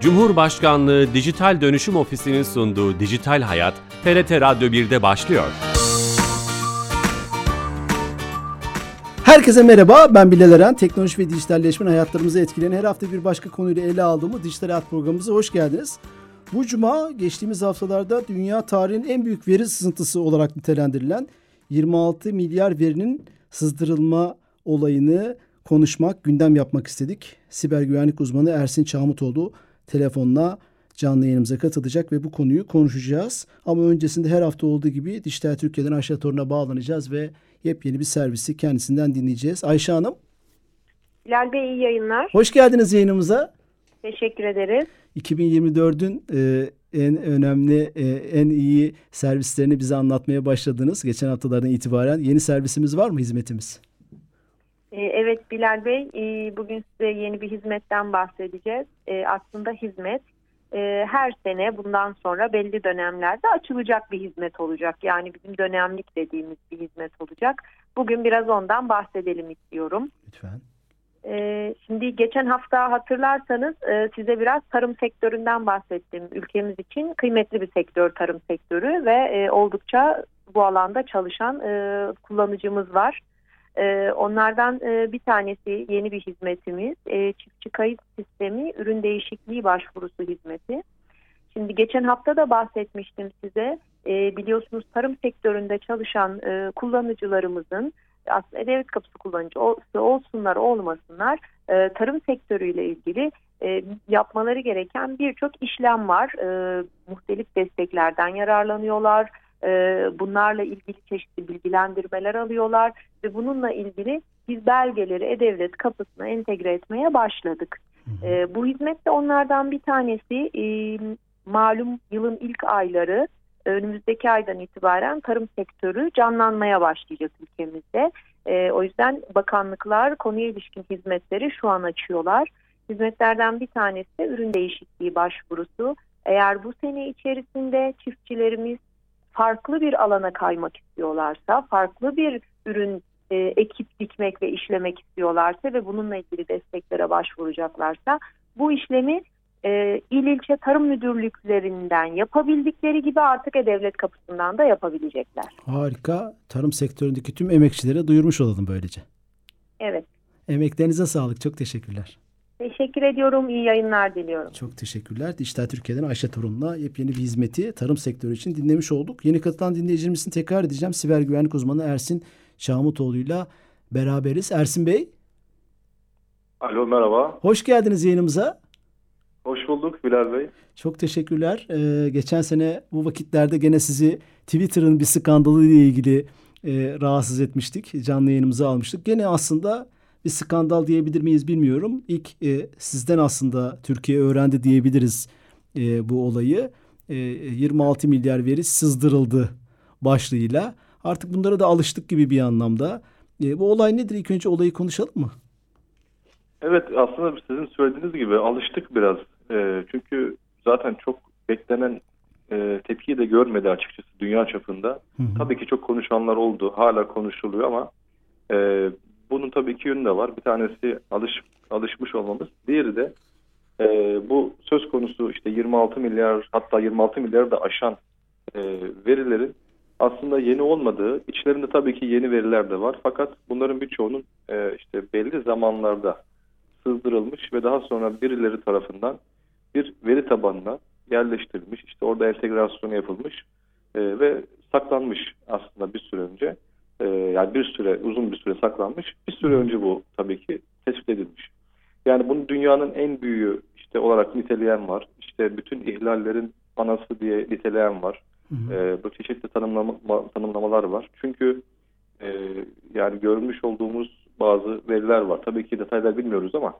Cumhurbaşkanlığı Dijital Dönüşüm Ofisi'nin sunduğu Dijital Hayat, TRT Radyo 1'de başlıyor. Herkese merhaba, ben Bilal Eren. Teknoloji ve dijitalleşmenin hayatlarımızı etkileyen her hafta bir başka konuyla ele aldığımız Dijital Hayat programımıza hoş geldiniz. Bu cuma geçtiğimiz haftalarda dünya tarihinin en büyük veri sızıntısı olarak nitelendirilen 26 milyar verinin sızdırılma olayını konuşmak, gündem yapmak istedik. Siber güvenlik uzmanı Ersin Çağmutoğlu telefonla canlı yayınımıza katılacak ve bu konuyu konuşacağız. Ama öncesinde her hafta olduğu gibi Dijital Türkiye'den Ayşe Torun'a bağlanacağız ve yepyeni bir servisi kendisinden dinleyeceğiz. Ayşe Hanım. Bilal Bey iyi yayınlar. Hoş geldiniz yayınımıza. Teşekkür ederiz. 2024'ün e, en önemli, e, en iyi servislerini bize anlatmaya başladınız. Geçen haftalardan itibaren yeni servisimiz var mı hizmetimiz? E, evet Bilal Bey, e, bugün size yeni bir hizmetten bahsedeceğiz. E, aslında hizmet her sene bundan sonra belli dönemlerde açılacak bir hizmet olacak. Yani bizim dönemlik dediğimiz bir hizmet olacak. Bugün biraz ondan bahsedelim istiyorum. Lütfen. Şimdi geçen hafta hatırlarsanız size biraz tarım sektöründen bahsettim. Ülkemiz için kıymetli bir sektör tarım sektörü ve oldukça bu alanda çalışan kullanıcımız var. Ee, onlardan e, bir tanesi yeni bir hizmetimiz e, çiftçi kayıt sistemi ürün değişikliği başvurusu hizmeti. Şimdi geçen hafta da bahsetmiştim size e, biliyorsunuz tarım sektöründe çalışan kullanıcılarımızın aslında devlet kapısı kullanıcı olsunlar olmasınlar tarım sektörüyle ilgili yapmaları gereken birçok işlem var. muhtelif desteklerden yararlanıyorlar e, bunlarla ilgili çeşitli bilgilendirmeler alıyorlar ve bununla ilgili biz belgeleri E-Devlet kapısına entegre etmeye başladık. E, bu hizmet de onlardan bir tanesi e, malum yılın ilk ayları önümüzdeki aydan itibaren tarım sektörü canlanmaya başlayacak ülkemizde. E, o yüzden bakanlıklar konuya ilişkin hizmetleri şu an açıyorlar. Hizmetlerden bir tanesi de ürün değişikliği başvurusu. Eğer bu sene içerisinde çiftçilerimiz farklı bir alana kaymak istiyorlarsa, farklı bir ürün e, ekip dikmek ve işlemek istiyorlarsa ve bununla ilgili desteklere başvuracaklarsa bu işlemi e, il ilçe tarım müdürlüklerinden yapabildikleri gibi artık e-devlet kapısından da yapabilecekler. Harika. Tarım sektöründeki tüm emekçilere duyurmuş olalım böylece. Evet. Emeklerinize sağlık. Çok teşekkürler. Teşekkür ediyorum. İyi yayınlar diliyorum. Çok teşekkürler. Dijital Türkiye'den Ayşe Torun'la yepyeni bir hizmeti tarım sektörü için dinlemiş olduk. Yeni katılan dinleyicilerimizin tekrar edeceğim. Siber güvenlik uzmanı Ersin Çağmutoğlu'yla beraberiz. Ersin Bey. Alo merhaba. Hoş geldiniz yayınımıza. Hoş bulduk Bilal Bey. Çok teşekkürler. Ee, geçen sene bu vakitlerde gene sizi Twitter'ın bir skandalı ile ilgili e, rahatsız etmiştik. Canlı yayınımıza almıştık. Gene aslında bir skandal diyebilir miyiz bilmiyorum. İlk e, sizden aslında Türkiye öğrendi diyebiliriz e, bu olayı. E, 26 milyar veri sızdırıldı başlığıyla. Artık bunlara da alıştık gibi bir anlamda. E, bu olay nedir? İlk önce olayı konuşalım mı? Evet aslında sizin söylediğiniz gibi alıştık biraz. E, çünkü zaten çok beklenen e, tepkiyi de görmedi açıkçası dünya çapında. Hı hı. Tabii ki çok konuşanlar oldu. Hala konuşuluyor ama e, bunun tabii iki yönü de var. Bir tanesi alış, alışmış olmamız. Diğeri de e, bu söz konusu işte 26 milyar hatta 26 milyar da aşan e, verilerin aslında yeni olmadığı, içlerinde tabii ki yeni veriler de var. Fakat bunların birçoğunun e, işte belli zamanlarda sızdırılmış ve daha sonra birileri tarafından bir veri tabanına yerleştirilmiş. İşte orada entegrasyonu yapılmış e, ve saklanmış aslında bir süre önce e, yani bir süre uzun bir süre saklanmış. Bir süre önce bu tabii ki tespit edilmiş. Yani bunu dünyanın en büyüğü işte olarak niteleyen var. İşte bütün ihlallerin anası diye niteleyen var. Hı hı. E, bu çeşitli tanımlama, tanımlamalar var. Çünkü e, yani görmüş olduğumuz bazı veriler var. Tabii ki detaylar bilmiyoruz ama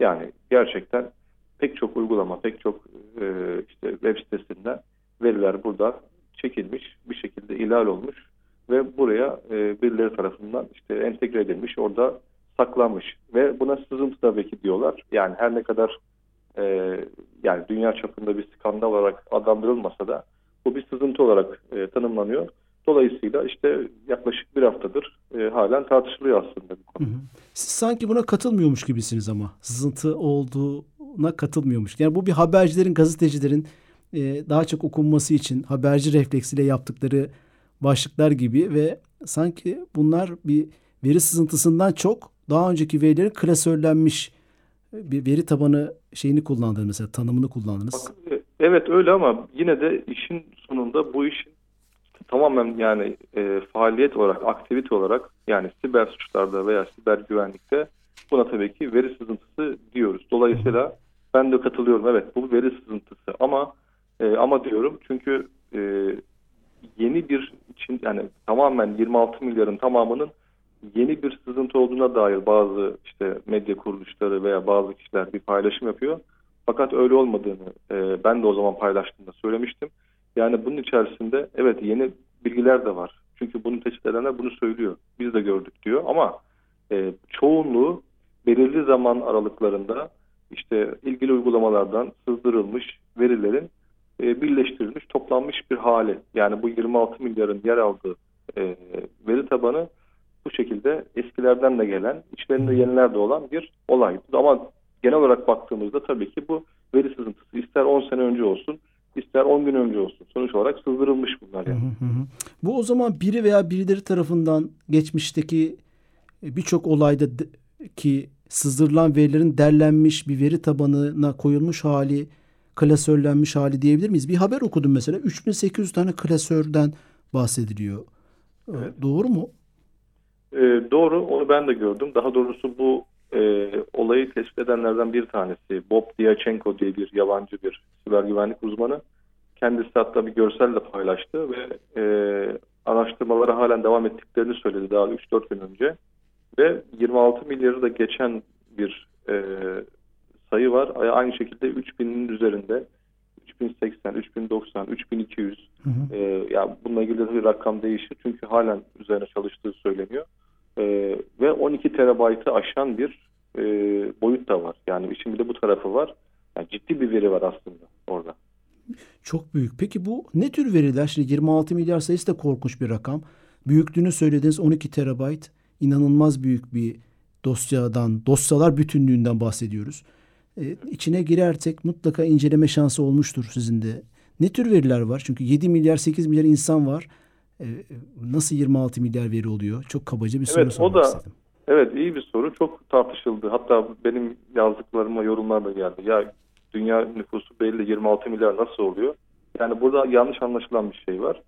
yani gerçekten pek çok uygulama, pek çok e, işte web sitesinden veriler burada çekilmiş, bir şekilde ihlal olmuş ve buraya e, birileri tarafından işte entegre edilmiş, orada saklanmış ve buna sızıntı tabii ki diyorlar. Yani her ne kadar e, yani dünya çapında bir skandal olarak adlandırılmasa da bu bir sızıntı olarak e, tanımlanıyor. Dolayısıyla işte yaklaşık bir haftadır e, halen tartışılıyor aslında bu konu. Hı hı. Siz sanki buna katılmıyormuş gibisiniz ama sızıntı olduğu buna katılmıyormuş. Yani bu bir habercilerin, gazetecilerin e, daha çok okunması için haberci refleksiyle yaptıkları başlıklar gibi ve sanki bunlar bir veri sızıntısından çok daha önceki verilerin klasörlenmiş bir veri tabanı şeyini kullandınız mesela tanımını kullandınız. Bak, evet öyle ama yine de işin sonunda bu işin tamamen yani e, faaliyet olarak, aktivite olarak yani siber suçlarda veya siber güvenlikte buna tabii ki veri sızıntısı diyoruz. Dolayısıyla ben de katılıyorum. Evet bu veri sızıntısı ama e, ama diyorum çünkü e, yeni bir için yani tamamen 26 milyarın tamamının yeni bir sızıntı olduğuna dair bazı işte medya kuruluşları veya bazı kişiler bir paylaşım yapıyor. Fakat öyle olmadığını e, ben de o zaman paylaştığımda söylemiştim. Yani bunun içerisinde evet yeni bilgiler de var. Çünkü bunu tespit edenler bunu söylüyor. Biz de gördük diyor ama e, çoğunluğu belirli zaman aralıklarında işte ilgili uygulamalardan sızdırılmış verilerin e, birleştirilmiş, toplanmış bir hali. Yani bu 26 milyarın yer aldığı e, veri tabanı bu şekilde eskilerden de gelen, içlerinde yeniler de olan bir olay. Ama genel olarak baktığımızda tabii ki bu veri sızıntısı ister 10 sene önce olsun, ister 10 gün önce olsun. Sonuç olarak sızdırılmış bunlar yani. Hı hı hı. Bu o zaman biri veya birileri tarafından geçmişteki e, birçok olayda ki sızdırılan verilerin derlenmiş bir veri tabanına koyulmuş hali, klasörlenmiş hali diyebilir miyiz? Bir haber okudum mesela 3800 tane klasörden bahsediliyor. E, evet. Doğru mu? E, doğru. Onu ben de gördüm. Daha doğrusu bu e, olayı tespit edenlerden bir tanesi Bob Diachenko diye bir yabancı bir siber güvenlik uzmanı. Kendisi hatta bir görselle paylaştı ve e, araştırmalara halen devam ettiklerini söyledi daha 3-4 gün önce. Ve 26 milyarı da geçen bir e, sayı var. Aynı şekilde 3000'in üzerinde 3080, 3090, 3200 hı hı. E, ya bununla ilgili de bir rakam değişir çünkü halen üzerine çalıştığı söyleniyor. E, ve 12 terabaytı aşan bir e, boyut da var. Yani işin bir de bu tarafı var. Yani ciddi bir veri var aslında orada. Çok büyük. Peki bu ne tür veriler? Şimdi 26 milyar sayısı da korkunç bir rakam. Büyüklüğünü söylediğiniz 12 terabayt inanılmaz büyük bir dosyadan, dosyalar bütünlüğünden bahsediyoruz. Ee, içine girersek mutlaka inceleme şansı olmuştur sizin de. Ne tür veriler var? Çünkü 7 milyar 8 milyar insan var. Ee, nasıl 26 milyar veri oluyor? Çok kabaca bir evet, soru sormak o da, istedim. Evet iyi bir soru. Çok tartışıldı. Hatta benim yazdıklarıma yorumlar da geldi. Ya dünya nüfusu belli 26 milyar nasıl oluyor? Yani burada yanlış anlaşılan bir şey var.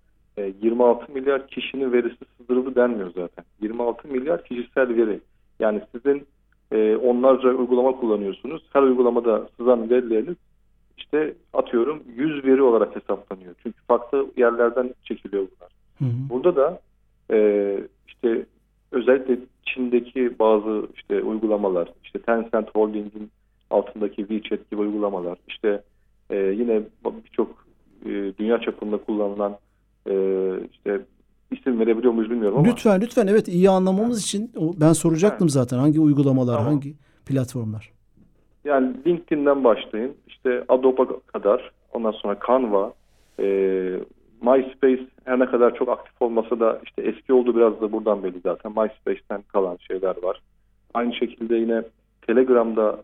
26 e, milyar kişinin verisi sızdırıldı denmiyor zaten. 26 milyar kişisel veri. Yani sizin e, onlarca uygulama kullanıyorsunuz. Her uygulamada sızan verileriniz işte atıyorum 100 veri olarak hesaplanıyor. Çünkü farklı yerlerden çekiliyor bunlar. Hı hı. Burada da e, işte özellikle Çin'deki bazı işte uygulamalar, işte Tencent Holding'in altındaki WeChat gibi uygulamalar, işte e, yine birçok e, dünya çapında kullanılan e, işte isim verebiliyor muyuz bilmiyorum ama. Lütfen lütfen evet iyi anlamamız için ben soracaktım zaten hangi uygulamalar, tamam. hangi platformlar. Yani LinkedIn'den başlayın. işte Adobe kadar, ondan sonra Canva, e, MySpace her ne kadar çok aktif olmasa da işte eski oldu biraz da buradan belli zaten. MySpace'ten kalan şeyler var. Aynı şekilde yine Telegram'da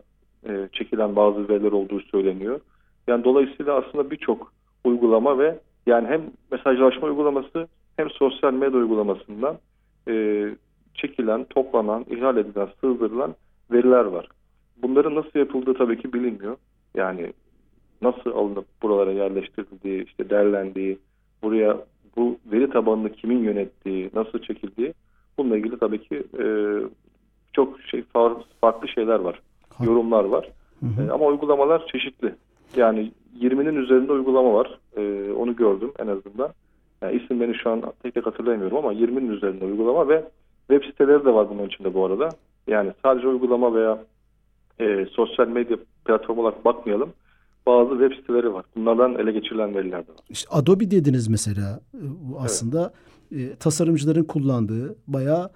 e, çekilen bazı veriler olduğu söyleniyor. Yani dolayısıyla aslında birçok uygulama ve yani hem mesajlaşma uygulaması hem sosyal medya uygulamasından e, çekilen, toplanan, ihlal edilen, sızdırılan veriler var. Bunların nasıl yapıldığı tabii ki bilinmiyor. Yani nasıl alınıp buralara yerleştirildiği, işte derlendiği, buraya bu veri tabanını kimin yönettiği, nasıl çekildiği bununla ilgili tabii ki e, çok şey farklı şeyler var. Yorumlar var. Hı hı. E, ama uygulamalar çeşitli. Yani 20'nin üzerinde uygulama var. E, onu gördüm en azından. Yani isimlerini şu an tek tek hatırlayamıyorum ama 20'nin üzerinde uygulama ve web siteleri de var bunun içinde bu arada. Yani sadece uygulama veya e, sosyal medya platformu olarak bakmayalım bazı web siteleri var. Bunlardan ele geçirilen veriler de var. İşte Adobe dediniz mesela. Bu aslında evet. e, tasarımcıların kullandığı bayağı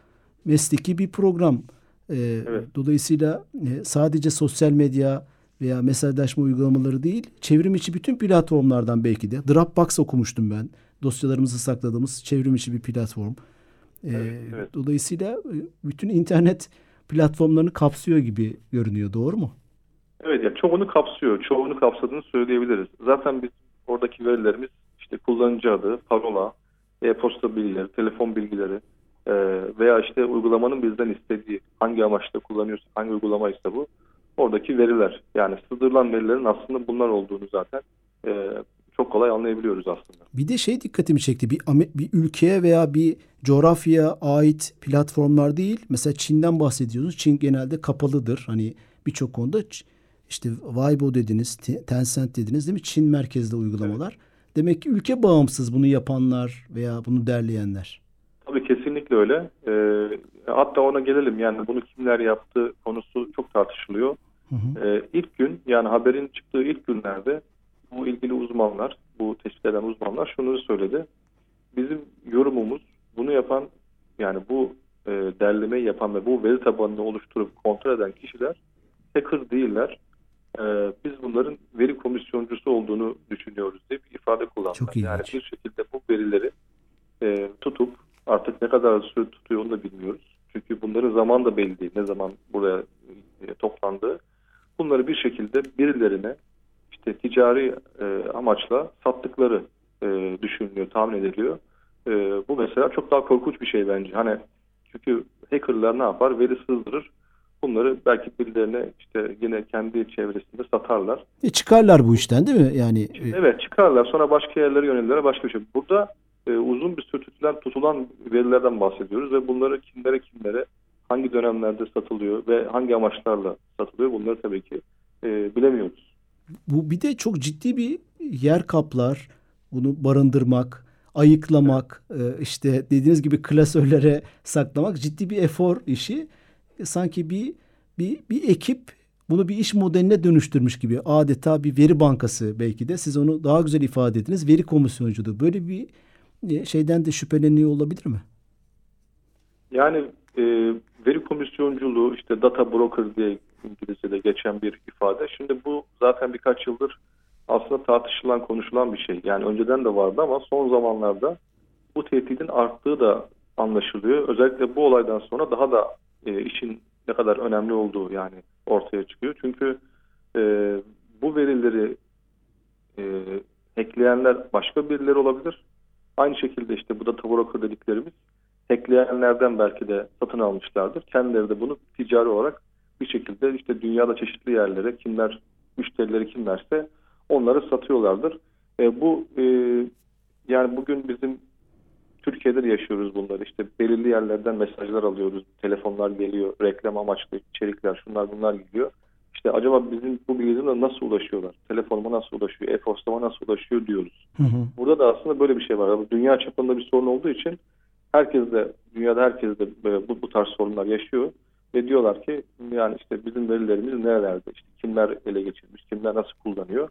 mesleki bir program. E, evet. Dolayısıyla e, sadece sosyal medya veya mesajlaşma uygulamaları değil, çevrim içi bütün platformlardan belki de. Dropbox okumuştum ben. Dosyalarımızı sakladığımız çevrim içi bir platform. E, evet, evet. Dolayısıyla e, bütün internet platformlarını kapsıyor gibi görünüyor. Doğru mu? Evet ya çoğunu kapsıyor. Çoğunu kapsadığını söyleyebiliriz. Zaten biz oradaki verilerimiz işte kullanıcı adı, parola, e-posta bilgileri, telefon bilgileri e, veya işte uygulamanın bizden istediği hangi amaçla kullanıyorsa, hangi uygulamaysa bu oradaki veriler. Yani sığdırılan verilerin aslında bunlar olduğunu zaten e, çok kolay anlayabiliyoruz aslında. Bir de şey dikkatimi çekti. Bir, bir ülkeye veya bir coğrafyaya ait platformlar değil. Mesela Çin'den bahsediyorsunuz. Çin genelde kapalıdır. Hani birçok konuda işte Weibo dediniz, Tencent dediniz değil mi? Çin merkezli uygulamalar. Evet. Demek ki ülke bağımsız bunu yapanlar veya bunu derleyenler. Tabii kesinlikle öyle. Ee, hatta ona gelelim yani bunu kimler yaptı konusu çok tartışılıyor. Hı hı. Ee, ilk gün yani haberin çıktığı ilk günlerde bu ilgili uzmanlar, bu tespit eden uzmanlar şunu söyledi. Bizim yorumumuz bunu yapan yani bu e, derlemeyi yapan ve bu veri tabanını oluşturup kontrol eden kişiler hacker değiller. E, biz bunların veri komisyoncusu olduğunu düşünüyoruz diye bir ifade kullandılar. Çok yani bir şekilde bu verileri e, tutup artık ne kadar süre tutuyor onu da bilmiyoruz. Çünkü bunların zaman da belli değil. Ne zaman buraya e, toplandığı. Bunları bir şekilde birilerine işte ticari e, amaçla sattıkları e, düşünülüyor, tahmin ediliyor. E, bu mesela çok daha korkunç bir şey bence. Hani çünkü hackerlar ne yapar? Veri sızdırır. Bunları belki birilerine işte yine kendi çevresinde satarlar. E çıkarlar bu işten değil mi? Yani e, Evet çıkarlar. Sonra başka yerlere yönelirler. Başka bir şey. Burada e, uzun bir süre tutulan, tutulan verilerden bahsediyoruz ve bunları kimlere kimlere hangi dönemlerde satılıyor ve hangi amaçlarla satılıyor bunları tabii ki e, bilemiyoruz bu bir de çok ciddi bir yer kaplar. Bunu barındırmak, ayıklamak, e, işte dediğiniz gibi klasörlere saklamak ciddi bir efor işi. E, sanki bir bir bir ekip bunu bir iş modeline dönüştürmüş gibi adeta bir veri bankası belki de siz onu daha güzel ifade ettiniz. Veri komisyonculuğu böyle bir e, şeyden de şüpheleniyor olabilir mi? Yani e, veri komisyonculuğu işte data broker diye İngilizce'de geçen bir ifade. Şimdi bu zaten birkaç yıldır aslında tartışılan, konuşulan bir şey. Yani önceden de vardı ama son zamanlarda bu tehdidin arttığı da anlaşılıyor. Özellikle bu olaydan sonra daha da e, işin ne kadar önemli olduğu yani ortaya çıkıyor. Çünkü e, bu verileri e, hackleyenler başka birileri olabilir. Aynı şekilde işte bu da broker dediklerimiz hackleyenlerden belki de satın almışlardır. Kendileri de bunu ticari olarak bir şekilde işte dünyada çeşitli yerlere kimler müşterileri kimlerse onları satıyorlardır. E, bu e, yani bugün bizim Türkiye'de de yaşıyoruz bunları. İşte belirli yerlerden mesajlar alıyoruz. Telefonlar geliyor. Reklam amaçlı içerikler şunlar bunlar geliyor. İşte acaba bizim bu bilgilerine nasıl ulaşıyorlar? Telefonuma nasıl ulaşıyor? E-postama nasıl ulaşıyor diyoruz. Hı hı. Burada da aslında böyle bir şey var. Dünya çapında bir sorun olduğu için herkes de dünyada herkes de bu, bu tarz sorunlar yaşıyor. Ve diyorlar ki yani işte bizim verilerimiz nerelerde, işte kimler ele geçirmiş, kimler nasıl kullanıyor.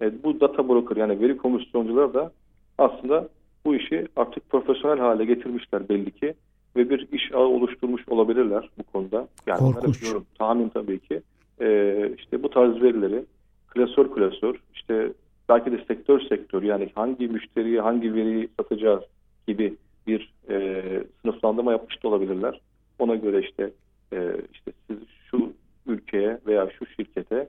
E, bu data broker yani veri komisyoncuları da aslında bu işi artık profesyonel hale getirmişler belli ki. Ve bir iş ağı oluşturmuş olabilirler bu konuda. Yani Korkunç. Diyorum, tahmin tabii ki. E, işte bu tarz verileri klasör klasör işte belki de sektör sektör yani hangi müşteriye hangi veriyi satacağız gibi bir e, sınıflandırma yapmış da olabilirler. Ona göre işte e, işte siz şu ülkeye veya şu şirkete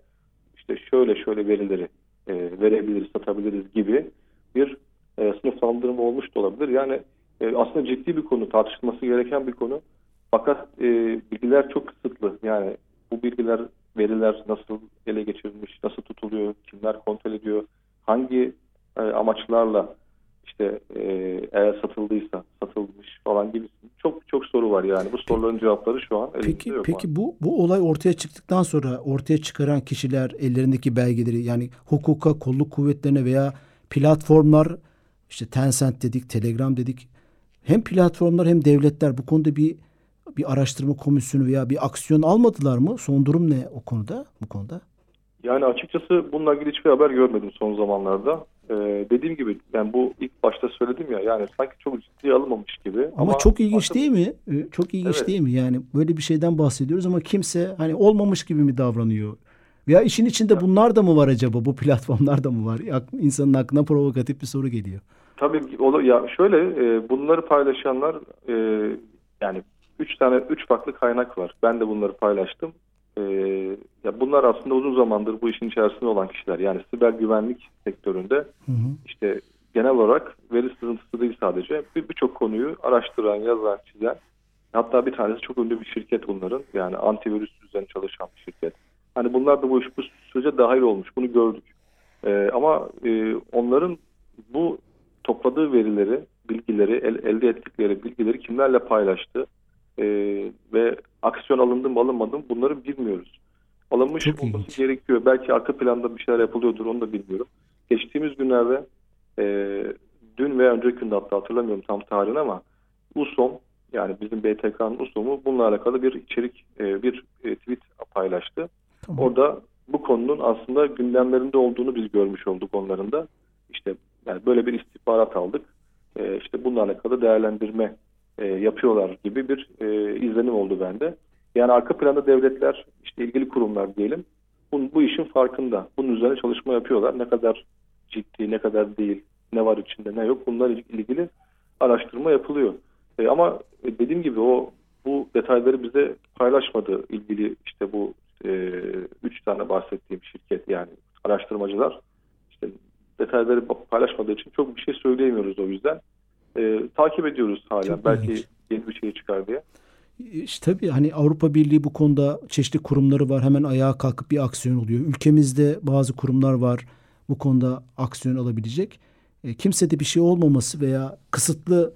işte şöyle şöyle verileri e, verebiliriz, satabiliriz gibi bir e, sınıflandırma olmuş da olabilir. Yani e, aslında ciddi bir konu, tartışılması gereken bir konu. Fakat e, bilgiler çok kısıtlı. Yani bu bilgiler, veriler nasıl ele geçirilmiş, nasıl tutuluyor, kimler kontrol ediyor, hangi e, amaçlarla işte e, eğer satıldıysa satılmış falan gibi çok çok soru var yani. Bu soruların cevapları şu an Peki yok peki bu bu olay ortaya çıktıktan sonra ortaya çıkaran kişiler ellerindeki belgeleri yani hukuka, kolluk kuvvetlerine veya platformlar işte Tencent dedik, Telegram dedik. Hem platformlar hem devletler bu konuda bir bir araştırma komisyonu veya bir aksiyon almadılar mı? Son durum ne o konuda? Bu konuda? Yani açıkçası bununla ilgili hiçbir haber görmedim son zamanlarda. Ee, dediğim gibi yani bu ilk başta söyledim ya yani sanki çok ciddiye alınmamış gibi. Ama, ama çok ilginç aslında... değil mi? Ee, çok ilginç evet. değil mi? Yani böyle bir şeyden bahsediyoruz ama kimse hani olmamış gibi mi davranıyor? Veya işin içinde bunlar da mı var acaba? Bu platformlar da mı var? İnsanın aklına provokatif bir soru geliyor. Tabii ya şöyle e, bunları paylaşanlar e, yani üç tane üç farklı kaynak var. Ben de bunları paylaştım. E, ya bunlar aslında uzun zamandır bu işin içerisinde olan kişiler. Yani siber güvenlik sektöründe hı hı. işte genel olarak veri sızıntısı değil sadece birçok bir konuyu araştıran, yazan, çizen hatta bir tanesi çok ünlü bir şirket bunların. Yani antivirüs üzerine çalışan bir şirket. Hani bunlar da bu, bu sürece dahil olmuş. Bunu gördük. Ee, ama e, onların bu topladığı verileri, bilgileri, el, elde ettikleri bilgileri kimlerle paylaştı e, ve aksiyon alındı mı alınmadı mı bunları bilmiyoruz. Alınmış Çok olması ilginç. gerekiyor. Belki arka planda bir şeyler yapılıyordur onu da bilmiyorum. Geçtiğimiz günlerde e, dün veya önceki günde hatta hatırlamıyorum tam tarihini ama USOM yani bizim BTK'nın USOM'u bununla alakalı bir içerik, e, bir e, tweet paylaştı. Tamam. Orada bu konunun aslında gündemlerinde olduğunu biz görmüş olduk onların da. İşte yani böyle bir istihbarat aldık. E, işte bununla alakalı değerlendirme e, yapıyorlar gibi bir e, izlenim oldu bende. Yani arka planda devletler, işte ilgili kurumlar diyelim, bu, bu işin farkında. Bunun üzerine çalışma yapıyorlar. Ne kadar ciddi, ne kadar değil, ne var içinde, ne yok bunlarla ilgili araştırma yapılıyor. E, ama dediğim gibi o bu detayları bize paylaşmadı ilgili işte bu e, üç tane bahsettiğim şirket yani araştırmacılar işte detayları paylaşmadığı için çok bir şey söyleyemiyoruz o yüzden. E, takip ediyoruz hala. Çok Belki ilginç. yeni bir şey çıkar diye. İşte tabii hani Avrupa Birliği bu konuda çeşitli kurumları var. Hemen ayağa kalkıp bir aksiyon oluyor. Ülkemizde bazı kurumlar var bu konuda aksiyon alabilecek. E, kimsede bir şey olmaması veya kısıtlı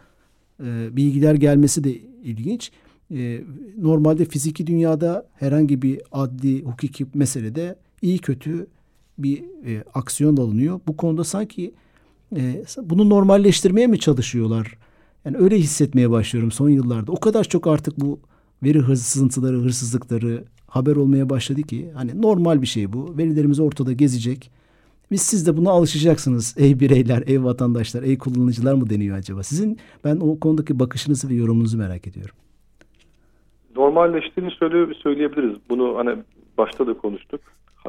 e, bilgiler gelmesi de ilginç. E, normalde fiziki dünyada herhangi bir adli, hukuki meselede iyi kötü bir e, aksiyon alınıyor. Bu konuda sanki e, bunu normalleştirmeye mi çalışıyorlar? Yani öyle hissetmeye başlıyorum son yıllarda. O kadar çok artık bu veri hırsızlıkları, hırsızlıkları haber olmaya başladı ki hani normal bir şey bu. Verilerimiz ortada gezecek. Biz siz de buna alışacaksınız ey bireyler, ey vatandaşlar, ey kullanıcılar mı deniyor acaba? Sizin ben o konudaki bakışınızı ve yorumunuzu merak ediyorum. Normalleştiğini söyle, söyleyebiliriz. Bunu hani başta da konuştuk.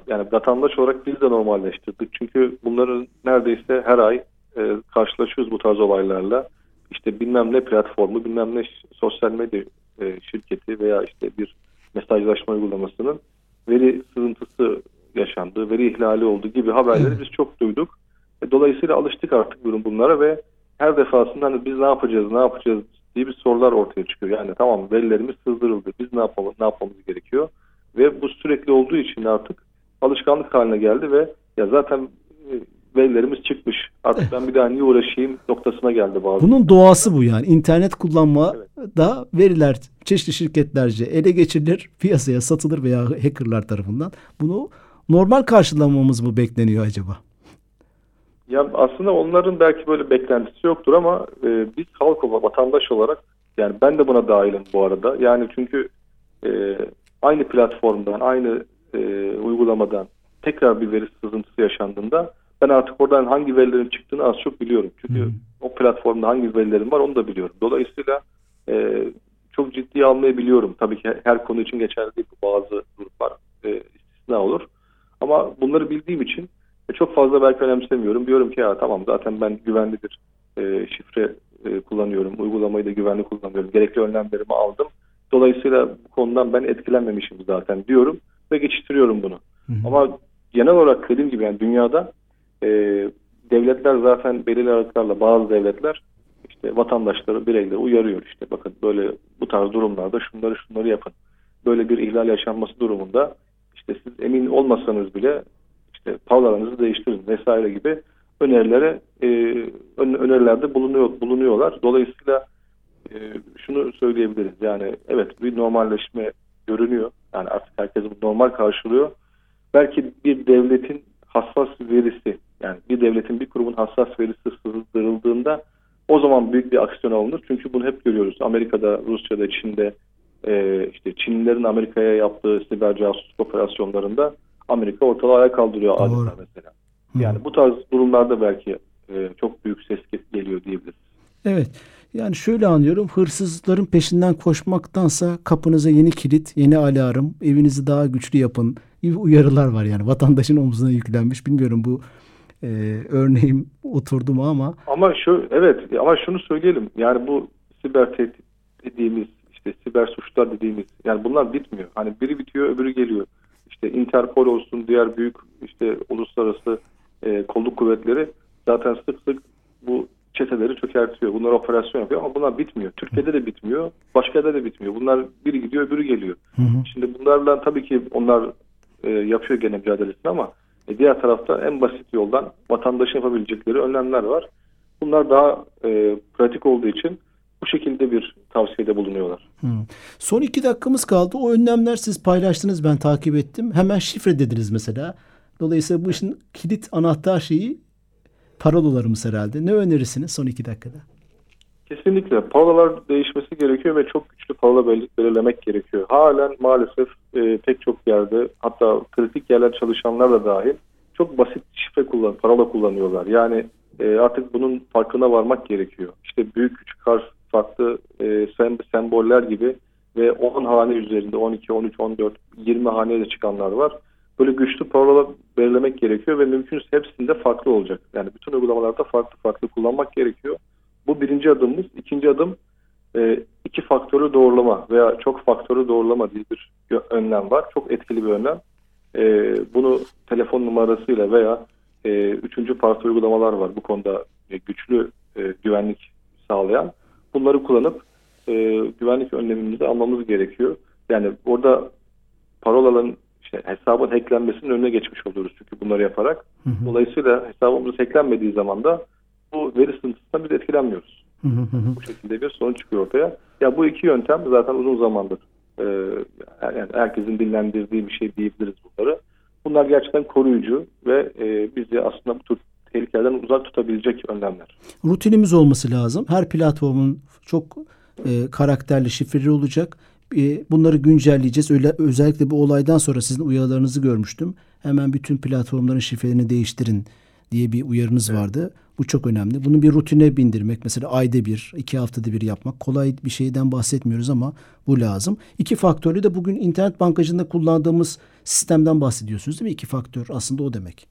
Yani vatandaş olarak biz de normalleştirdik. Çünkü bunların neredeyse her ay e, karşılaşıyoruz bu tarz olaylarla. İşte bilmem ne platformu, bilmem ne sosyal medya e, şirketi veya işte bir mesajlaşma uygulamasının veri sızıntısı yaşandı, veri ihlali oldu gibi haberleri biz çok duyduk. E, dolayısıyla alıştık artık bunlara ve her defasında hani biz ne yapacağız, ne yapacağız diye bir sorular ortaya çıkıyor. Yani tamam verilerimiz sızdırıldı, biz ne yapalım, ne yapmamız gerekiyor? Ve bu sürekli olduğu için artık alışkanlık haline geldi ve ya zaten verilerimiz çıkmış. Artık ben bir daha niye uğraşayım noktasına geldi bazı. Bunun doğası bu yani. İnternet kullanma evet. da veriler çeşitli şirketlerce ele geçirilir, piyasaya satılır veya hackerlar tarafından. Bunu normal karşılamamız mı bekleniyor acaba? Ya aslında onların belki böyle beklentisi yoktur ama e, biz halk olarak, vatandaş olarak yani ben de buna dahilim bu arada. Yani çünkü e, aynı platformdan, aynı e, uygulamadan tekrar bir veri sızıntısı yaşandığında ben artık oradan hangi verilerin çıktığını az çok biliyorum. Çünkü hmm. o platformda hangi verilerim var onu da biliyorum. Dolayısıyla e, çok ciddiye almayı biliyorum. Tabii ki her konu için geçerli değil. Bazı gruplar e, istisna olur. Ama bunları bildiğim için e, çok fazla belki önemsemiyorum. Diyorum ki ya tamam zaten ben güvenli bir e, şifre e, kullanıyorum. Uygulamayı da güvenli kullanıyorum. Gerekli önlemlerimi aldım. Dolayısıyla bu konudan ben etkilenmemişim zaten diyorum ve geçiştiriyorum bunu. Hı hı. Ama genel olarak dediğim gibi yani dünyada e, devletler zaten belirli aralıklarla bazı devletler işte vatandaşları, bireyleri uyarıyor. işte bakın böyle bu tarz durumlarda şunları şunları yapın. Böyle bir ihlal yaşanması durumunda işte siz emin olmasanız bile işte pavlarınızı değiştirin vesaire gibi önerilere e, önerilerde bulunuyor bulunuyorlar. Dolayısıyla e, şunu söyleyebiliriz. Yani evet bir normalleşme görünüyor. Yani artık herkes bu normal karşılıyor. Belki bir devletin hassas verisi yani bir devletin bir kurumun hassas verisi sızdırıldığında o zaman büyük bir aksiyon alınır. Çünkü bunu hep görüyoruz. Amerika'da, Rusya'da, Çin'de e, işte Çinlilerin Amerika'ya yaptığı siber casusluk operasyonlarında Amerika ortalığı ayağa kaldırıyor Doğru. adeta mesela. Yani Hı. bu tarz durumlarda belki e, çok büyük ses geliyor diyebiliriz. Evet. Yani şöyle anlıyorum. Hırsızların peşinden koşmaktansa kapınıza yeni kilit, yeni alarm, evinizi daha güçlü yapın gibi uyarılar var yani. Vatandaşın omzuna yüklenmiş. Bilmiyorum bu e, örneğim oturdu mu ama. Ama şu evet ama şunu söyleyelim. Yani bu siber tehdit dediğimiz işte siber suçlar dediğimiz yani bunlar bitmiyor. Hani biri bitiyor öbürü geliyor işte Interpol olsun diğer büyük işte uluslararası e, kolluk kuvvetleri zaten sık sık bu çeteleri çökertiyor. Bunlar operasyon yapıyor ama bunlar bitmiyor. Türkiye'de de bitmiyor. Başka yerde de bitmiyor. Bunlar biri gidiyor öbürü geliyor. Hı hı. Şimdi bunlarla tabii ki onlar e, yapıyor gene mücadelesini ama e, diğer tarafta en basit yoldan vatandaşın yapabilecekleri önlemler var. Bunlar daha e, pratik olduğu için bu şekilde bir tavsiyede bulunuyorlar. Hmm. Son iki dakikamız kaldı. O önlemler siz paylaştınız ben takip ettim. Hemen şifre dediniz mesela. Dolayısıyla bu işin kilit anahtar şeyi parolalarımız herhalde. Ne önerirsiniz son iki dakikada? Kesinlikle. Parolalar değişmesi gerekiyor ve çok güçlü parola belirlemek gerekiyor. Halen maalesef e, pek çok yerde hatta kritik yerler çalışanlar da dahil çok basit şifre kullan, parola kullanıyorlar. Yani e, artık bunun farkına varmak gerekiyor. İşte büyük küçük harf farklı e, sem semboller gibi ve 10 hane üzerinde 12, 13, 14, 20 haneye de çıkanlar var. Böyle güçlü parola belirlemek gerekiyor ve mümkünse hepsinde farklı olacak. Yani bütün uygulamalarda farklı farklı kullanmak gerekiyor. Bu birinci adımımız. İkinci adım e, iki faktörü doğrulama veya çok faktörü doğrulama diye bir önlem var. Çok etkili bir önlem. E, bunu telefon numarasıyla veya e, üçüncü parti uygulamalar var bu konuda e, güçlü e, güvenlik sağlayan. Bunları kullanıp e, güvenlik önlemimizi almamız gerekiyor. Yani orada parolaların işte hesabın hacklenmesinin önüne geçmiş oluyoruz çünkü bunları yaparak. Hı hı. Dolayısıyla hesabımız hacklenmediği zaman da bu veri sınıfından biz etkilenmiyoruz. Hı hı. Bu şekilde bir sonuç çıkıyor ortaya. Ya bu iki yöntem zaten uzun zamandır e, yani herkesin dillendirdiği bir şey diyebiliriz bunları. Bunlar gerçekten koruyucu ve e, bizi aslında bu tür tehlikelerden uzak tutabilecek önlemler. Rutinimiz olması lazım. Her platformun çok e, karakterli şifreleri olacak. E, bunları güncelleyeceğiz. Öyle özellikle bu olaydan sonra sizin uyarılarınızı görmüştüm. Hemen bütün platformların şifrelerini değiştirin diye bir uyarınız evet. vardı. Bu çok önemli. Bunu bir rutine bindirmek mesela ayda bir, iki haftada bir yapmak kolay bir şeyden bahsetmiyoruz ama bu lazım. İki faktörlü de bugün internet bankacında kullandığımız sistemden bahsediyorsunuz değil mi? İki faktör aslında o demek.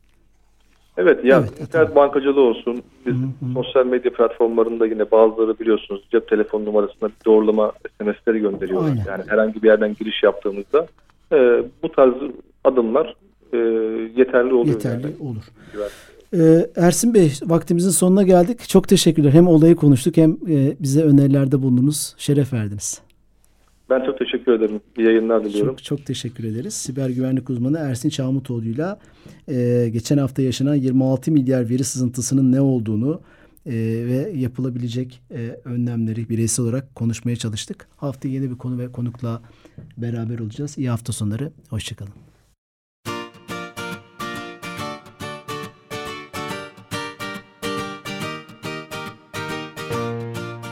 Evet ya evet, internet evet. bankacılığı olsun. Biz hı hı. sosyal medya platformlarında yine bazıları biliyorsunuz cep telefon numarasına bir doğrulama SMS'leri gönderiyorlar. Aynen. Yani herhangi bir yerden giriş yaptığımızda e, bu tarz adımlar e, yeterli oluyor. Yeterli yani. olur. Ee, Ersin Bey vaktimizin sonuna geldik. Çok teşekkürler. Hem olayı konuştuk hem e, bize önerilerde bulundunuz. Şeref verdiniz. Ben çok teşekkür ederim. İyi yayınlar diliyorum. Çok, çok teşekkür ederiz. Siber güvenlik uzmanı Ersin Çağmutoğlu'yla e, geçen hafta yaşanan 26 milyar veri sızıntısının ne olduğunu e, ve yapılabilecek e, önlemleri bireysel olarak konuşmaya çalıştık. Hafta yeni bir konu ve konukla beraber olacağız. İyi hafta sonları. Hoşçakalın.